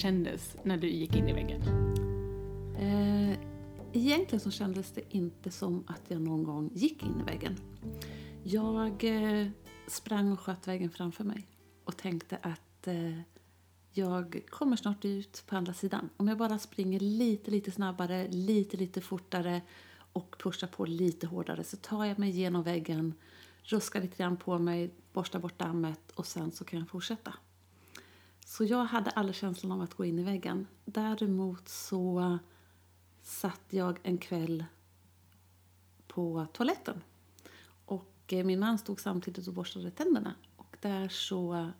kändes när du gick in i väggen? Eh, egentligen så kändes det inte som att jag någon gång gick in i väggen. Jag eh, sprang och sköt väggen framför mig och tänkte att eh, jag kommer snart ut på andra sidan. Om jag bara springer lite, lite snabbare, lite, lite fortare och pushar på lite hårdare så tar jag mig igenom väggen, ruskar lite grann på mig, borstar bort dammet och sen så kan jag fortsätta. Så jag hade aldrig känslan av att gå in i väggen. Däremot så satt jag en kväll på toaletten. Och eh, min man stod samtidigt och borstade tänderna. Och där så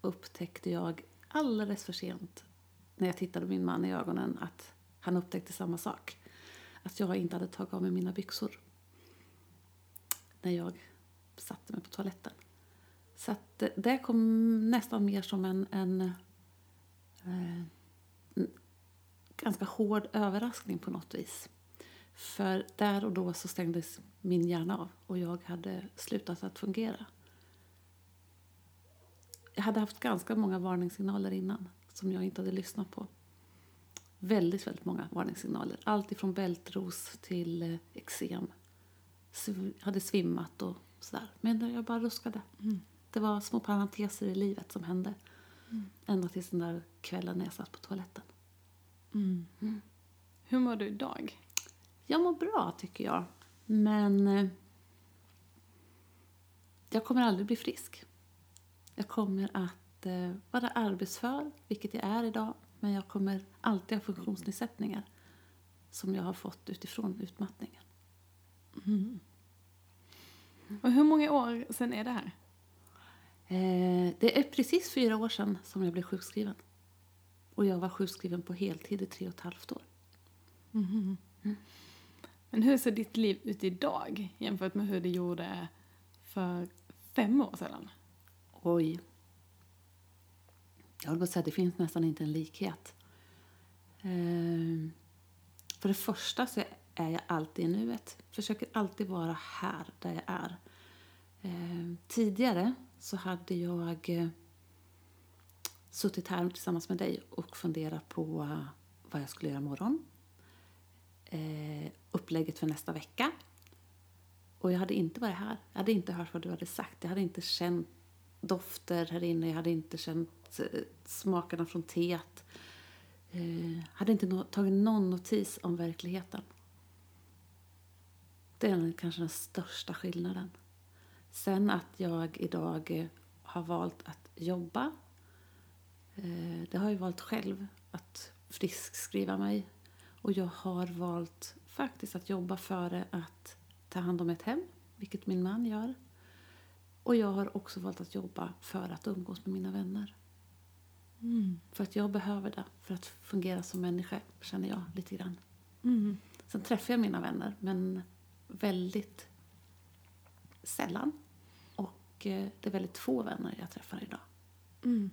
upptäckte jag alldeles för sent när jag tittade min man i ögonen att han upptäckte samma sak. Att jag inte hade tagit av mig mina byxor när jag satte mig på toaletten. Så att det kom nästan mer som en, en, eh, en ganska hård överraskning på något vis. För där och då så stängdes min hjärna av och jag hade slutat att fungera. Jag hade haft ganska många varningssignaler innan som jag inte hade lyssnat på. Väldigt, väldigt många varningssignaler. Allt ifrån bältros till eh, eksem. Sv hade svimmat och sådär. Men jag bara ruskade. Mm. Det var små parenteser i livet som hände. Mm. Ända tills den där kvällen när jag satt på toaletten. Mm. Mm. Hur mår du idag? Jag mår bra, tycker jag. Men eh, jag kommer aldrig bli frisk. Jag kommer att eh, vara arbetsför, vilket jag är idag. Men jag kommer alltid ha funktionsnedsättningar som jag har fått utifrån utmattningen. Mm. Och hur många år sedan är det här? Eh, det är precis fyra år sedan som jag blev sjukskriven. Och jag var sjukskriven på heltid i tre och ett halvt år. Mm. Mm. Men hur ser ditt liv ut idag jämfört med hur det gjorde för fem år sedan? Oj. Jag vill säga att det finns nästan inte en likhet. Eh, för det första så är jag alltid i nuet. Försöker alltid vara här, där jag är. Eh, tidigare så hade jag eh, suttit här tillsammans med dig och funderat på eh, vad jag skulle göra imorgon. Eh, upplägget för nästa vecka. Och jag hade inte varit här. Jag hade inte hört vad du hade sagt. Jag hade inte känt dofter här inne. Jag hade inte känt eh, smakerna från teet. Eh, hade inte no tagit någon notis om verkligheten. Det är kanske den största skillnaden. Sen att jag idag eh, har valt att jobba. Eh, det har jag valt själv, att friskskriva mig. Och jag har valt faktiskt att jobba före att ta hand om ett hem, vilket min man gör. Och jag har också valt att jobba för att umgås med mina vänner. Mm. För att jag behöver det för att fungera som människa, känner jag lite grann. Mm. Sen träffar jag mina vänner, men väldigt sällan. Och eh, det är väldigt få vänner jag träffar idag. Mm.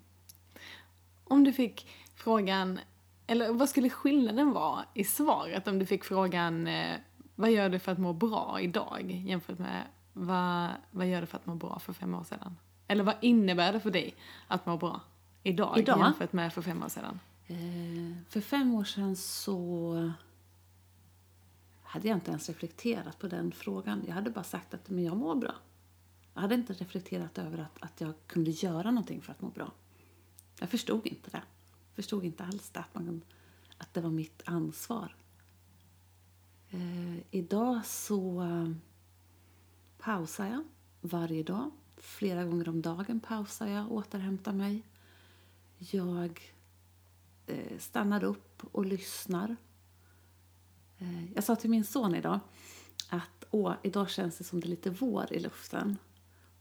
Om du fick frågan, eller vad skulle skillnaden vara i svaret om du fick frågan eh, vad gör du för att må bra idag jämfört med vad, vad gör du för att må bra för fem år sedan? Eller vad innebär det för dig att må bra idag, idag? jämfört med för fem år sedan? Eh, för fem år sedan så hade jag inte ens reflekterat på den frågan. Jag hade bara sagt att men jag mår bra. Jag hade inte reflekterat över att, att jag kunde göra någonting för att må bra. Jag förstod inte det. Jag förstod inte alls det, att, man, att det var mitt ansvar. Eh, idag så eh, pausar jag varje dag. Flera gånger om dagen pausar jag, återhämtar mig. Jag eh, stannar upp och lyssnar Eh, jag sa till min son idag att Åh, idag känns det som det är lite vår i luften.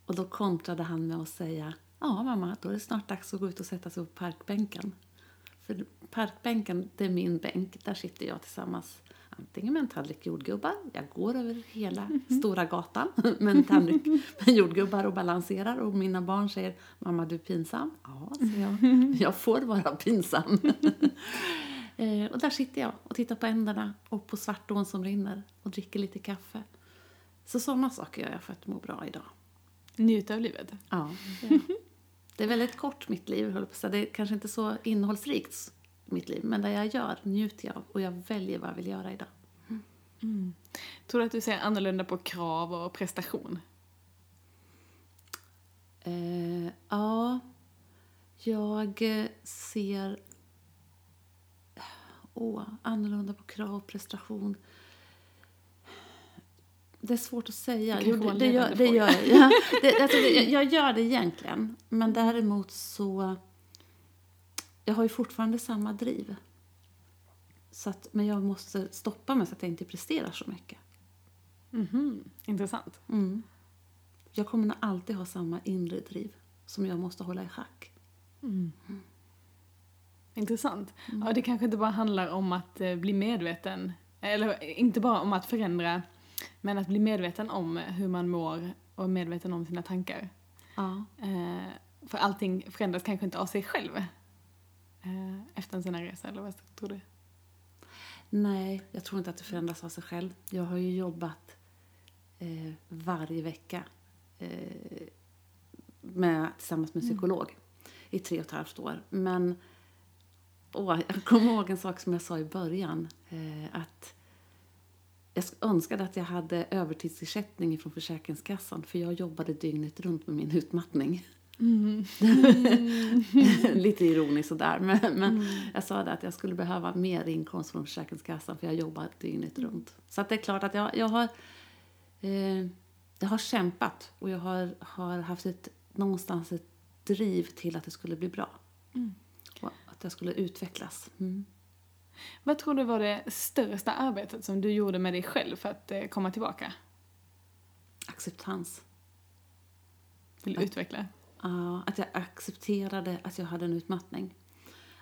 Och då kontrade han med att säga Ja mamma, då är det snart dags att gå ut och sätta sig på parkbänken. För parkbänken, det är min bänk. Där sitter jag tillsammans antingen med en tallrik jordgubbar, jag går över hela mm -hmm. stora gatan med en tallrik med jordgubbar och balanserar och mina barn säger Mamma du är pinsam. Ja, säger jag. Jag får vara pinsam. Eh, och där sitter jag och tittar på änderna och på Svartån som rinner och dricker lite kaffe. Så sådana saker gör jag för att må bra idag. Njuta av livet? Ja, det, Det är väldigt kort mitt liv. Det är kanske inte så innehållsrikt mitt liv, men det jag gör njuter jag av och jag väljer vad jag vill göra idag. Tror du att du ser annorlunda på krav och prestation? Eh, ja, jag eh, ser åh, annorlunda på krav och prestation. Det är svårt att säga. Jo, det, det, gör, det gör jag. Ja, det, alltså, det, jag gör det egentligen. Men däremot så... Jag har ju fortfarande samma driv. Så att, men jag måste stoppa mig så att jag inte presterar så mycket. Mhm, intressant. Mm. Jag kommer nog alltid ha samma inre driv som jag måste hålla i schack. Intressant. Ja, det kanske inte bara handlar om att eh, bli medveten, eller inte bara om att förändra, men att bli medveten om hur man mår och medveten om sina tankar. Ja. Eh, för allting förändras kanske inte av sig själv eh, efter en sån här resa, eller vad tror du? Nej, jag tror inte att det förändras av sig själv. Jag har ju jobbat eh, varje vecka eh, med, tillsammans med psykolog i tre och ett halvt år. Men åh, jag kommer ihåg en sak som jag sa i början. Eh, att jag önskade att jag hade övertidsersättning från Försäkringskassan för jag jobbade dygnet runt med min utmattning. Lite ironiskt sådär, men, men jag sa det att jag skulle behöva mer inkomst från Försäkringskassan för jag jobbar dygnet runt. Så att det är klart att jag, jag har eh, jag har kämpat och jag har, har haft ett, någonstans ett driv till att det skulle bli bra. Och att jag skulle utvecklas. Vad tror du var det största arbetet som du gjorde med dig själv för att eh, komma tillbaka? Acceptans. Vill du utveckla? Ja, att jag accepterade att jag hade en utmattning.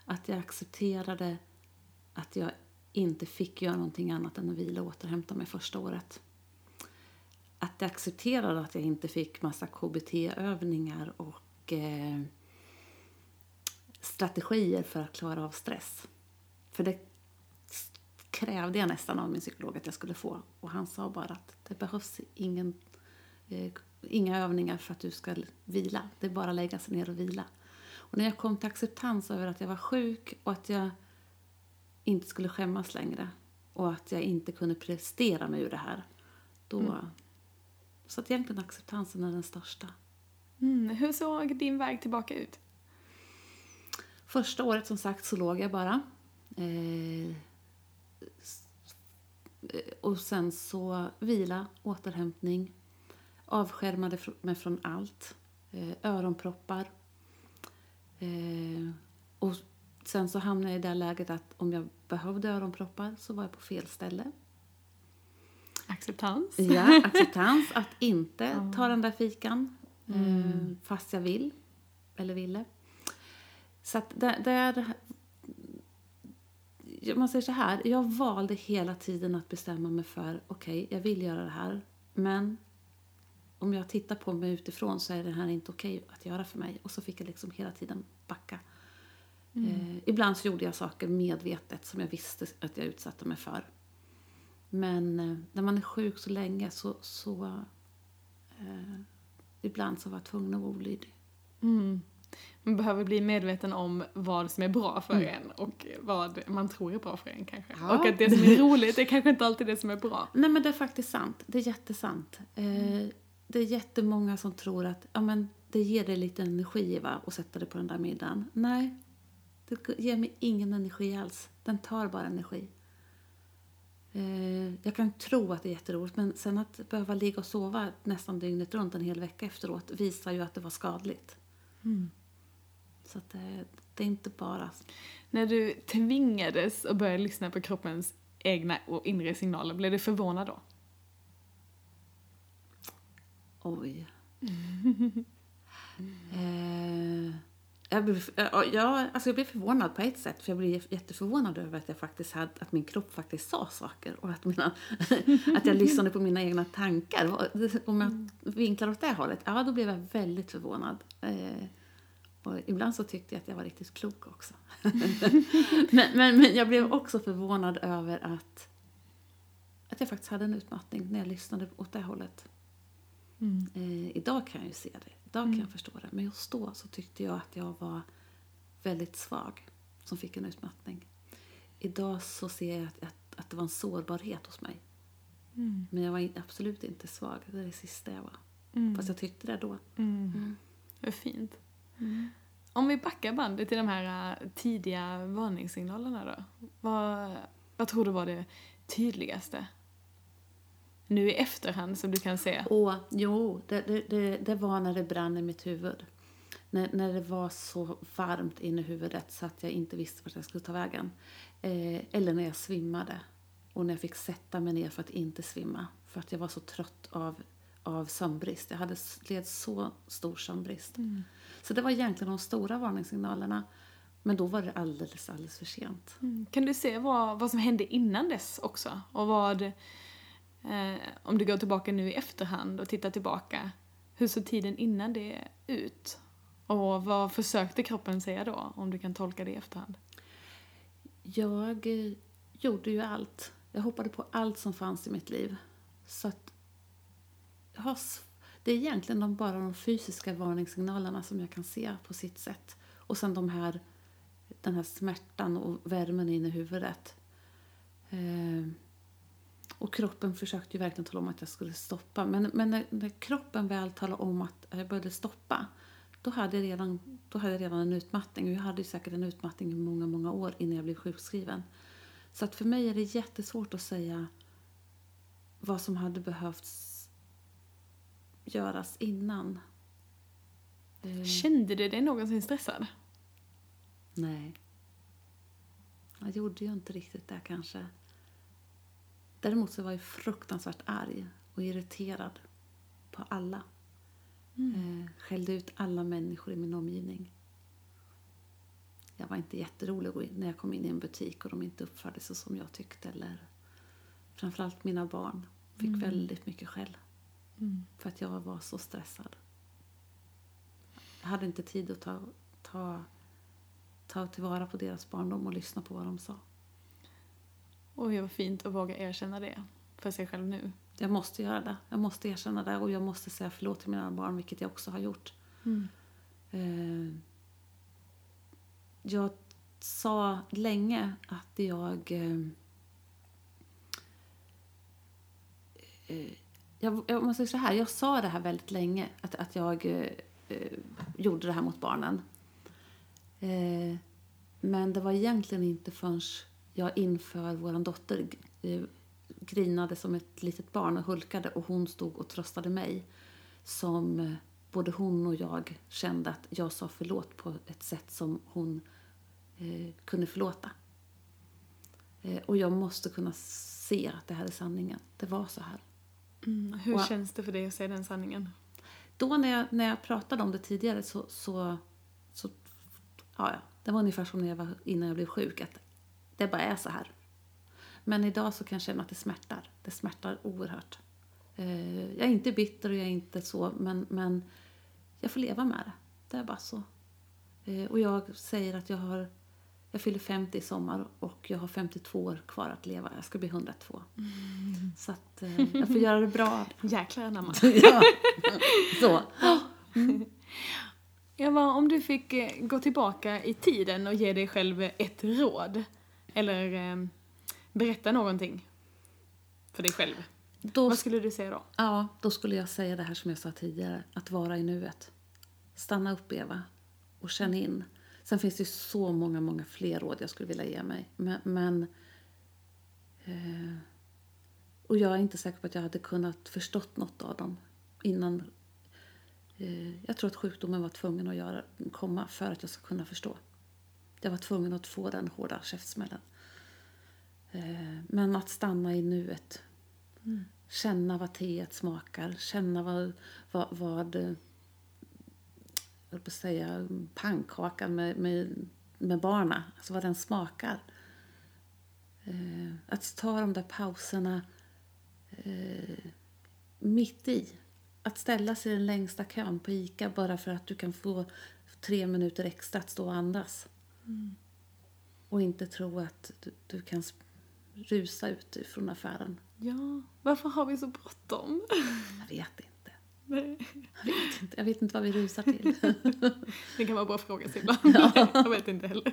Att jag accepterade att jag inte fick göra någonting annat än att vila och återhämta mig första året. Att jag accepterade att jag inte fick massa KBT-övningar och eh, strategier för att klara av stress. För det krävde jag nästan av min psykolog att jag skulle få. Och han sa bara att det behövs ingen, eh, inga övningar för att du ska vila. Det är bara att lägga sig ner och vila. Och när jag kom till acceptans över att jag var sjuk och att jag inte skulle skämmas längre och att jag inte kunde prestera mig ur det här. Då... Så att egentligen acceptansen är den största. Mm, hur såg din väg tillbaka ut? Första året som sagt så låg jag bara. Eh, och sen så vila, återhämtning. Avskärmade mig från allt. Eh, öronproppar. Eh, och sen så hamnade jag i det läget att om jag behövde öronproppar så var jag på fel ställe. Acceptans? Ja, acceptans. Att inte ta den där fikan eh, fast jag vill. Eller ville. Så att där, där... Man säger så här, jag valde hela tiden att bestämma mig för okej, jag vill göra det här. Men om jag tittar på mig utifrån så är det här inte okej att göra för mig. Och så fick jag liksom hela tiden backa. Eh, ibland så gjorde jag saker medvetet som jag visste att jag utsatte mig för. Men eh, när man är sjuk så länge så, så eh, ibland så var jag tvungen att vara olydig. Mm. Man behöver bli medveten om vad som är bra för en och vad man tror är bra för en kanske. Ja. Och att det som är roligt är kanske inte alltid det som är bra. Nej men det är faktiskt sant. Det är jättesant. Eh, det är jättemånga som tror att ja, men det ger dig lite energi va, att sätta dig på den där middagen. Nej, det ger mig ingen energi alls. Den tar bara energi. Eh, jag kan tro att det är jätteroligt men sen att behöva ligga och sova nästan dygnet runt en hel vecka efteråt visar ju att det var skadligt. Så att det, det är inte bara... När du tvingades att börja lyssna på kroppens egna och inre signaler, blev du förvånad då? Oj. eh, jag, blev, eh, ja, alltså jag blev förvånad på ett sätt. För Jag blev jätteförvånad över att, jag faktiskt hade, att min kropp faktiskt sa saker. Och att, mina, att jag lyssnade på mina egna tankar. Om jag vinklar åt det hållet, ja då blev jag väldigt förvånad. Eh, och ibland så tyckte jag att jag var riktigt klok också. men, men, men jag blev också förvånad över att, att jag faktiskt hade en utmattning när jag lyssnade åt det hållet. Mm. Eh, idag kan jag ju se det, idag kan jag förstå det. Men just då så tyckte jag att jag var väldigt svag som fick en utmattning. Idag så ser jag att, att, att det var en sårbarhet hos mig. Mm. Men jag var in, absolut inte svag, det är det sista jag var. Mm. Fast jag tyckte det då. Mm. Vad fint. Om vi backar bandet till de här äh, tidiga varningssignalerna då. Vad, vad tror du var det tydligaste? Nu i efterhand som du kan se. Och jo, det, det, det, det var när det brann i mitt huvud. När, när det var så varmt inne i huvudet så att jag inte visste vart jag skulle ta vägen. Eh, eller när jag svimmade. Och när jag fick sätta mig ner för att inte svimma. För att jag var så trött av, av sömnbrist. Jag hade led så stor sömnbrist. Så det var egentligen de stora varningssignalerna. Men då var det alldeles, alldeles för sent. Mm. Kan du se vad, vad som hände innan dess också? Och vad, eh, om du går tillbaka nu i efterhand och tittar tillbaka, hur såg tiden innan det ut? Och vad försökte kroppen säga då, om du kan tolka det i efterhand? Jag eh, gjorde ju allt. Jag hoppade på allt som fanns i mitt liv. Så att jag har, det är egentligen de, bara de fysiska varningssignalerna som jag kan se på sitt sätt. Och sen de här, den här smärtan och värmen inne i huvudet. Eh, och kroppen försökte ju verkligen tala om att jag skulle stoppa. Men, men när, när kroppen väl talade om att jag började stoppa, då hade jag redan, då hade jag redan en utmattning. Och jag hade ju säkert en utmattning i många, många år innan jag blev sjukskriven. Så att för mig är det jättesvårt att säga vad som hade behövts göras innan. Eh, Kände du dig någonsin stressad? nej. Jag gjorde ju inte riktigt det kanske. Däremot så var jag fruktansvärt arg och irriterad på alla. Eh, skällde ut alla människor i min omgivning. Jag var inte jätterolig när jag kom in i en butik och de inte uppförde sig som jag tyckte. Eller framförallt mina barn fick väldigt mycket skäll. För att jag var så stressad. Jag hade inte tid att ta, ta, ta tillvara på deras barndom och lyssna på vad de sa. Oj, vad fint att våga erkänna det för sig själv nu. Jag måste göra det. Jag måste erkänna det och jag måste säga förlåt till mina barn, vilket jag också har gjort. Eh, jag sa länge att jag... Eh, eh, jag, jag måste säga så här, jag sa det här väldigt länge, att, att jag eh, eh, gjorde det här mot barnen. Eh, men det var egentligen inte förrän jag inför vår dotter eh, grinade som ett litet barn och hulkade och hon stod och tröstade mig som eh, både hon och jag kände att jag sa förlåt på ett sätt som hon eh, kunde förlåta. Eh, och jag måste kunna se att det här är sanningen. Det var så här. Mm. Hur Och- känns det för dig att säga den sanningen? Då när jag, när jag pratade om det tidigare så, så, så ja, ja, det var ungefär som när jag var, innan jag blev sjuk, att det bara är så här. Men idag så kan jag känna att det smärtar. Det smärtar oerhört. Eh, jag är inte bitter och jag är inte så, men, men jag får leva med det. Det är bara så. Eh, och jag säger att jag har jag fyller 50 i sommar och jag har 52 år kvar att leva. Jag ska bli 102. Så att eh, jag får göra det bra. Jäklar anamma. ja. Så. Jag var, om du fick eh, gå tillbaka i tiden och ge dig själv ett råd, eller eh, berätta någonting för dig själv, Då, vad skulle du säga då? ja, då skulle jag säga det här som jag sa tidigare, att vara i nuet. Stanna upp, Eva, och känn in. Sen finns det så många, många fler råd jag skulle vilja ge mig. Men, men eh, och jag är inte säker på att jag hade kunnat förstått något av dem innan. Eh, jag tror att sjukdomen var tvungen att göra, komma för att jag ska kunna förstå. Jag var tvungen att få den hårda käftsmällen. Eh, men att stanna i nuet. Känna vad teet smakar. Känna vad, vad, vad eh, jag höll på att säga, pannkakan med, med, med barna, alltså vad den smakar. Eh, att ta de där pauserna eh, mitt i. Att ställa sig i den längsta kön på ICA bara för att du kan få tre minuter extra att stå och andas. Och inte tro att du, du kan rusa ut från affären. Ja, varför har vi så bråttom? Jag vet inte. Nej. Jag vet inte, jag vet inte vad vi rusar till. Det kan vara bra fråga sig ibland. Ja. Jag vet inte heller.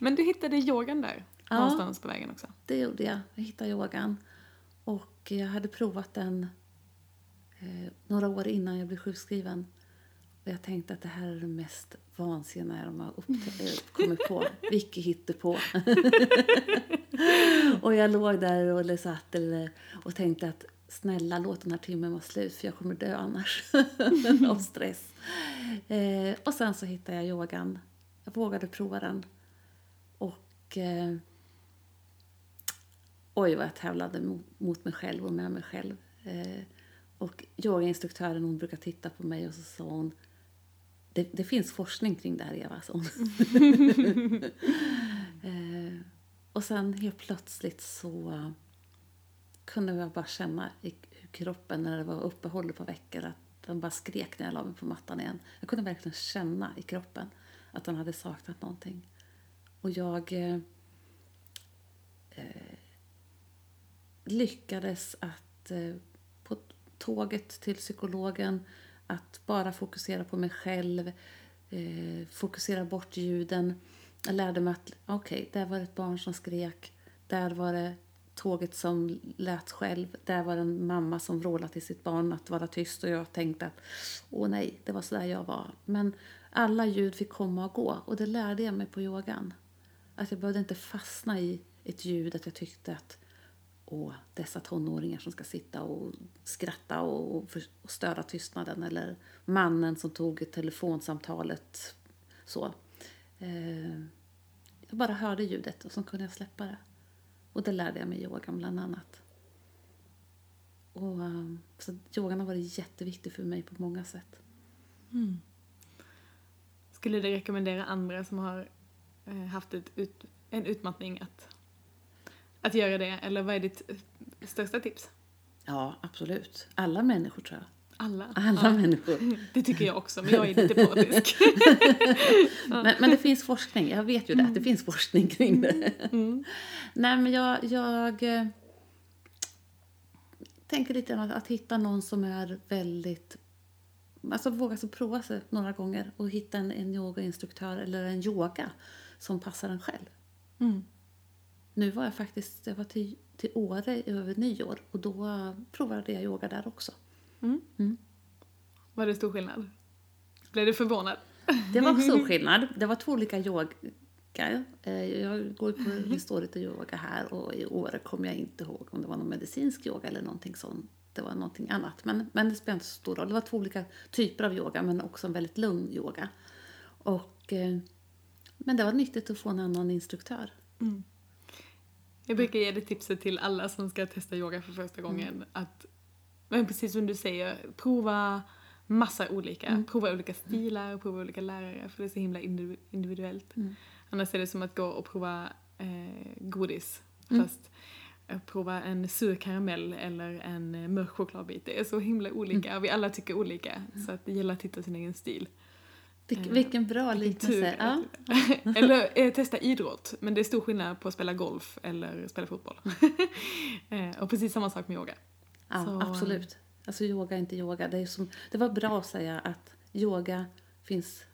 Men du hittade yogan där, Ja. någonstans på vägen också. Det gjorde jag. Jag hittade yogan. Och jag hade provat den eh, några år innan jag blev sjukskriven. Och jag tänkte att det här är det mest vansinniga de har kommit på. Vilket på. och jag låg där och satt och tänkte att snälla låt den här timmen vara slut för jag kommer dö annars av stress. Eh, och sen så hittade jag yogan. Jag vågade prova den. Och eh, oj vad jag tävlade mot, mot mig själv och med mig själv. Eh, och yogainstruktören hon brukar titta på mig och så sa hon det, det finns forskning kring det här Eva, sa hon. eh, och sen helt plötsligt så kunde jag bara känna i kroppen när det var uppehåll på veckor att den bara skrek när jag la mig på mattan igen. Jag kunde verkligen känna i kroppen att den hade saknat någonting. Och jag eh, eh, lyckades att eh, på tåget till psykologen att bara fokusera på mig själv, eh, fokusera bort ljuden. Jag lärde mig att okej, okay, där var det ett barn som skrek, där var det tåget som lät själv, där var det en mamma som vrålade till sitt barn att vara tyst och jag tänkte att åh nej, det var så där jag var. Men alla ljud fick komma och gå och det lärde jag mig på yogan. Att jag behövde inte fastna i ett ljud, att jag tyckte att åh, dessa tonåringar som ska sitta och skratta och, och, och störa tystnaden eller mannen som tog telefonsamtalet. Så. Eh, jag bara hörde ljudet och så kunde jag släppa det. Och det lärde jag mig yogan bland annat. Och, um, så yogan har varit jätteviktig för mig på många sätt. Mm. Skulle du rekommendera andra som har eh, haft ett ut, en utmattning att, att göra det? Eller vad är ditt eh, största tips? Ja, absolut. Alla människor tror jag. Alla? Alla ja. människor. Det tycker jag också, men jag är lite partisk. men, men det finns forskning. Jag vet ju det, att det finns forskning kring det. Mm. Nej, men jag, jag eh, tänker lite grann att, att hitta någon som är väldigt... Alltså våga sig prova sig några gånger och hitta en, en yogainstruktör eller en yoga som passar en själv. Mm. Nu var jag faktiskt jag var till, till Åre över nyår och då provade jag yoga där också. Mm. Mm. Var det stor skillnad? Blev du förvånad? Det var stor skillnad. Det var två olika yoga. Eh, Jag går på Restorative yoga här och i Åre kommer jag inte ihåg om det var någon medicinsk yoga eller någonting sånt. Det var någonting annat. Men, men det spelar inte så stor roll. Det var två olika typer av yoga men också en väldigt lugn yoga. Och, eh, men det var nyttigt att få en annan instruktör. Mm. Jag brukar ge det tipset till alla som ska testa yoga för första gången mm. att, men precis som du säger, prova massa olika. Mm. Prova olika stilar, prova olika lärare för det är så himla individuellt. Mm. Annars är det som att gå och prova eh, godis. Mm. Fast eh, prova en sur karamell eller en eh, mörk chokladbit. Det är så himla olika Mm. och vi alla tycker olika. Så att det gäller att hitta sin egen stil. Vilken, Eh, vilken bra liknelse. Ja. eller eh, testa idrott. Men det är stor skillnad på att spela golf eller spela fotboll. eh, och precis samma sak med yoga. Ja, Så- absolut. Alltså yoga är inte yoga. Det, är som, det var bra att säga att yoga finns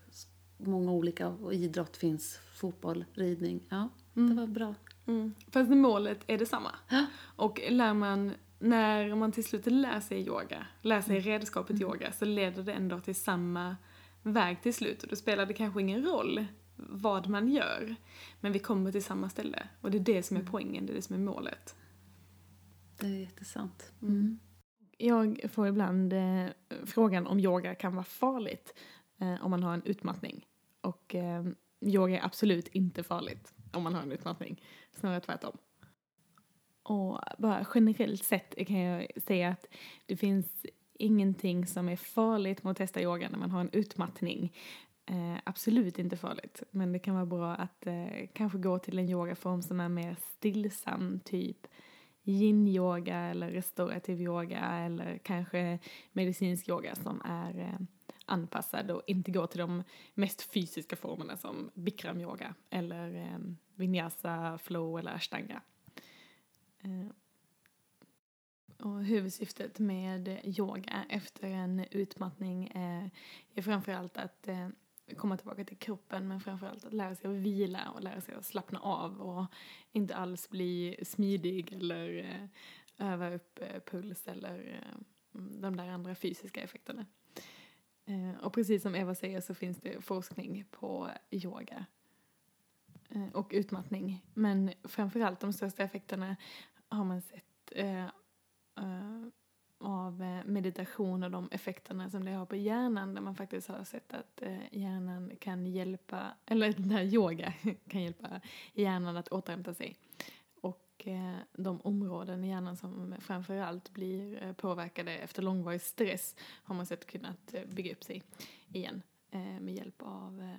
många olika och idrott finns fotboll, ridning. Ja, det var bra. Mm. Fast målet är detsamma. Ja. Och lär man, när man till slut lär sig yoga, lär sig Mm. redskapet yoga, så leder det ändå till samma väg till slut. Och då spelar det kanske ingen roll vad man gör. Men vi kommer till samma ställe. Och det är det som är Mm. poängen, det är det som är målet. Det är jättesant. Mm. mm. Jag får ibland eh, frågan om yoga kan vara farligt eh, om man har en utmattning. Och eh, yoga är absolut inte farligt om man har en utmattning. Snarare tvärtom. Och bara generellt sett kan jag säga att det finns ingenting som är farligt med att testa yoga när man har en utmattning. Eh, absolut inte farligt. Men det kan vara bra att eh, kanske gå till en yogaform som är mer stillsam, typ yin-yoga eller restaurativ yoga eller kanske medicinsk yoga som är eh, anpassad och inte går till de mest fysiska formerna som bikram-yoga eller eh, vinyasa, flow eller ashtanga. Eh, och huvudsyftet med yoga efter en utmattning är, är framförallt att komma tillbaka till kroppen men framförallt att lära sig att vila och lära sig att slappna av och inte alls bli smidig eller eh, öva upp eh, puls eller eh, de där andra fysiska effekterna. Eh, och precis som Eva säger så finns det forskning på yoga eh, och utmattning. Men framförallt de största effekterna har man sett eh, av eh, meditation och de effekterna som det har på hjärnan där man faktiskt har sett att eh, hjärnan kan hjälpa, eller när yoga kan hjälpa hjärnan att återhämta sig. Och eh, de områden i hjärnan som framförallt blir påverkade efter långvarig stress har man sett kunnat bygga upp sig igen med hjälp av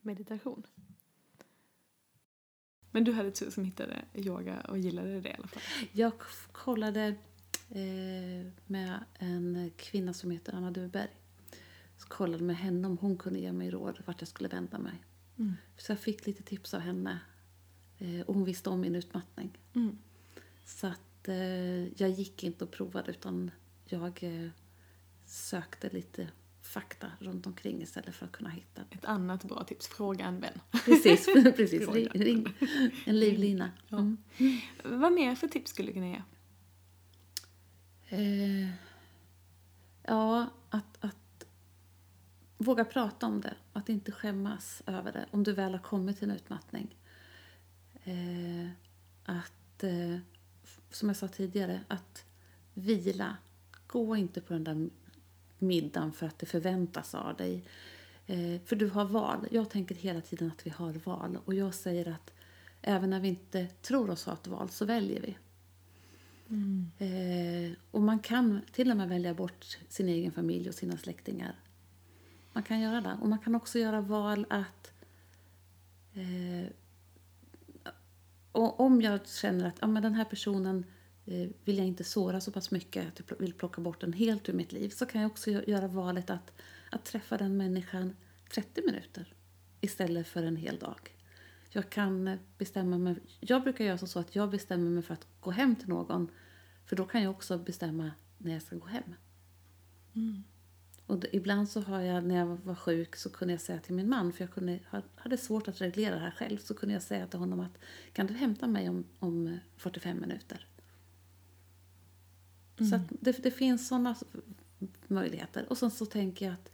meditation. Men du hade tur som hittade yoga och gillade det i alla fall. Jag kollade med en kvinna som heter Anna Duberg. Så kollade med henne om hon kunde ge mig råd vart jag skulle vända mig. Mm. Så jag fick lite tips av henne. Eh, och hon visste om min utmattning. Mm. Så att eh, jag gick inte och provade utan jag sökte lite fakta runt omkring istället för att kunna hitta. Ett annat bra tips, fråga en vän. Precis, precis. Ring, ring, en livlina. Mm. Ja. Vad mer för tips skulle du kunna ge? Eh, ja, att, att våga prata om det. Att inte skämmas över det om du väl har kommit till en utmattning. Eh, att, eh, som jag sa tidigare, att vila. Gå inte på den där middagen för att det förväntas av dig. Eh, för du har val. Jag tänker hela tiden att vi har val. Och jag säger att även när vi inte tror oss ha ett val så väljer vi. Mm. Eh, och man kan till och med välja bort sin egen familj och sina släktingar. Man kan göra det. Och man kan också göra val att eh, och om jag känner att ja, men den här personen eh, vill jag inte såra så pass mycket att jag vill plocka bort den helt ur mitt liv så kan jag också göra valet att, att träffa den människan 30 minuter istället för en hel dag. Jag kan bestämma mig. Jag brukar göra så att jag bestämmer mig för att gå hem till någon. För då kan jag också bestämma när jag ska gå hem. Mm. Och ibland så har jag, när jag var sjuk, så kunde jag säga till min man, för jag kunde, hade svårt att reglera det här själv, så kunde jag säga till honom att kan du hämta mig om, om 45 minuter? Mm. Så det, det, finns sådana möjligheter. Och sen så tänker jag att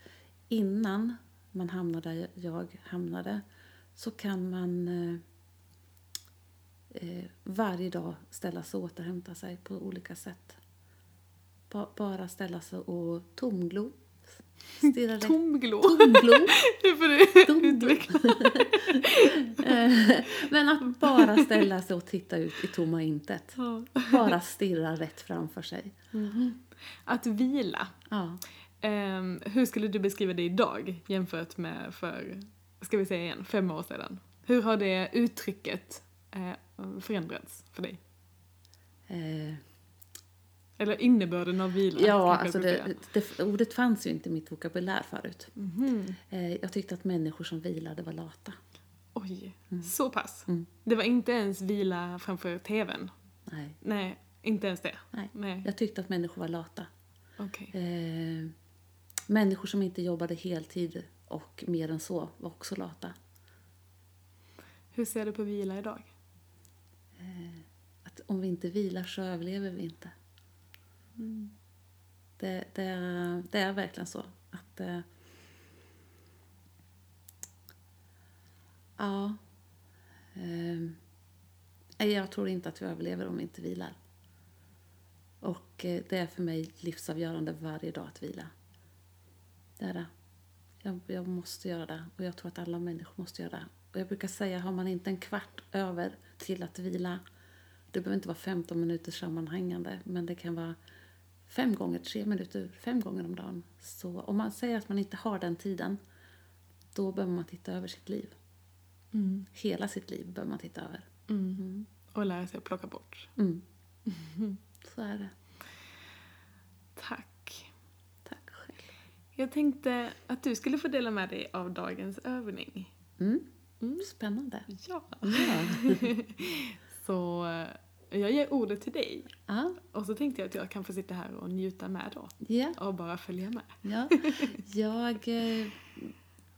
innan man hamnar där jag hamnade så kan man eh, eh, varje dag ställa sig och återhämta sig på olika sätt. Ba bara ställa sig och tomglo. Stirra tomglo? Tomglo. Nu får du tomglo. Eh, men att bara ställa sig och titta ut i tomma intet. Bara stirra rätt framför sig. Mm. Att vila. Ja. Um, hur skulle du beskriva det idag jämfört med för ska vi säga igen, fem år sedan. Hur har det uttrycket eh, förändrats för dig? Eh. Eller innebörden av vila? Ja, alltså det, det, ordet fanns ju inte i mitt vokabulär förut. Mm eh, jag tyckte att människor som vilade var lata. Oj, mm. så pass? Mm. Det var inte ens vila framför tvn? Nej. Nej, inte ens det? Nej, Nej. jag tyckte att människor var lata. Okay. Eh, människor som inte jobbade heltid och mer än så var också lata. Hur ser du på vila idag? Eh, att om vi inte vilar så överlever vi inte. Mm. Det, det, det, är verkligen så. att eh, Ja. Eh, jag tror inte att vi överlever om vi inte vilar. Och det är för mig livsavgörande varje dag att vila. Det är det. Jag, jag, måste göra det och jag tror att alla människor måste göra det. Och jag brukar säga, har man inte en kvart över till att vila, det behöver inte vara 15 minuter sammanhängande, men det kan vara fem gånger tre minuter, fem gånger om dagen. Så om man säger att man inte har den tiden, då behöver man titta över sitt liv. Mm. Hela sitt liv behöver man titta över. Mm. Mm. Och lära sig att plocka bort. Mm. Så är det. Tack. Jag tänkte att du skulle få dela med dig av dagens övning. Mm. Mm. Spännande. Ja. ja. Så Jag ger ordet till dig. Ja, Och så tänkte jag att jag kan få sitta här och njuta med då. ja, Och bara följa med. ja. Jag eh,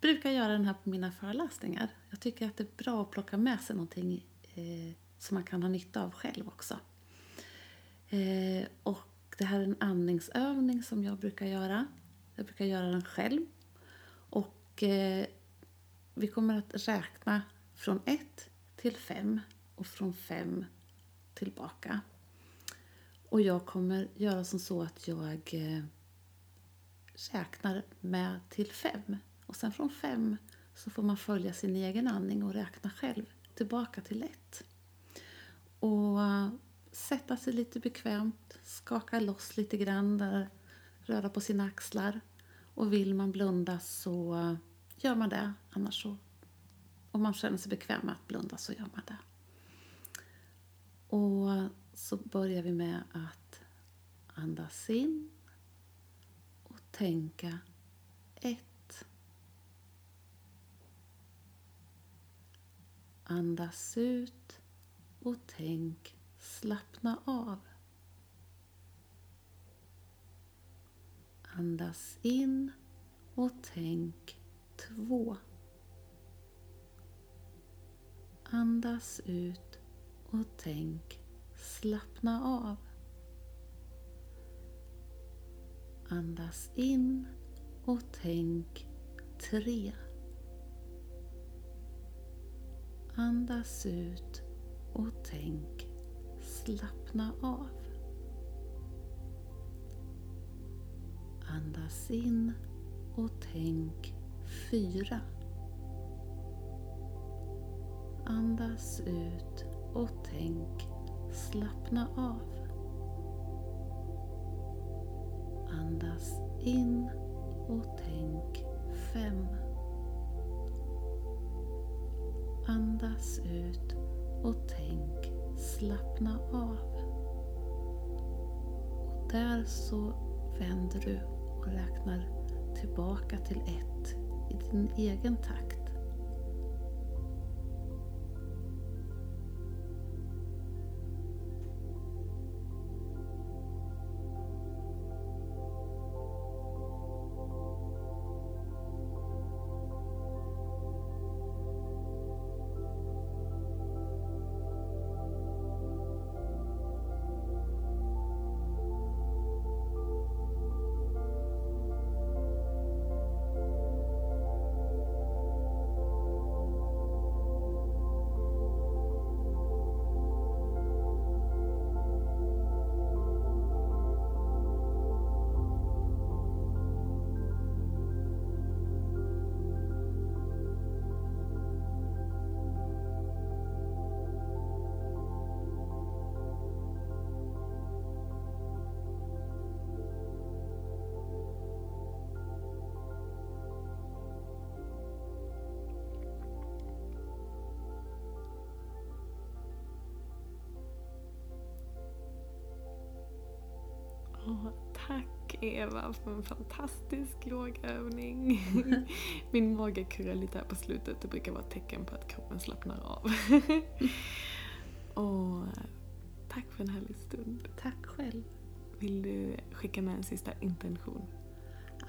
brukar göra den här på mina föreläsningar. Jag tycker att det är bra att plocka med sig någonting eh, som man kan ha nytta av själv också. Eh, och det här är en andningsövning som jag brukar göra. Jag brukar göra den själv. Och eh, vi kommer att räkna från 1 till 5 och från 5 tillbaka. Och jag kommer göra som så att jag eh, räknar med till 5. Och sen från 5 så får man följa sin egen andning och räkna själv tillbaka till 1. Och eh, sätta sig lite bekvämt, skaka loss lite grann där röra på sina axlar. Och vill man blunda så gör man det. Annars så, om man känner sig bekväm med att blunda så gör man det. Och så börjar vi med att andas in och tänka ett. Andas ut och tänk slappna av. Andas in och tänk två. Andas ut och tänk slappna av. Andas in och tänk tre. Andas ut och tänk slappna av. Andas in och tänk fyra. Andas ut och tänk slappna av. Andas in och tänk fem. Andas ut och tänk slappna av. Och där så vänder du och räknar tillbaka till ett i din egen takt. Tack Eva för en fantastisk yogövning. Min mage kurrar lite här på slutet. Det brukar vara ett tecken på att kroppen slappnar av. Och tack för en härlig stund. Tack själv. Vill du skicka med en sista intention?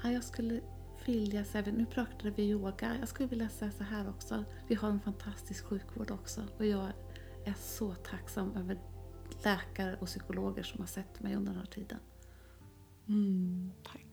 Ja, jag skulle vilja säga, nu pratade vi yoga, jag skulle vilja säga så här också. Vi har en fantastisk sjukvård också och jag är så tacksam över läkare och psykologer som har sett mig under den här tiden. Mm, tack.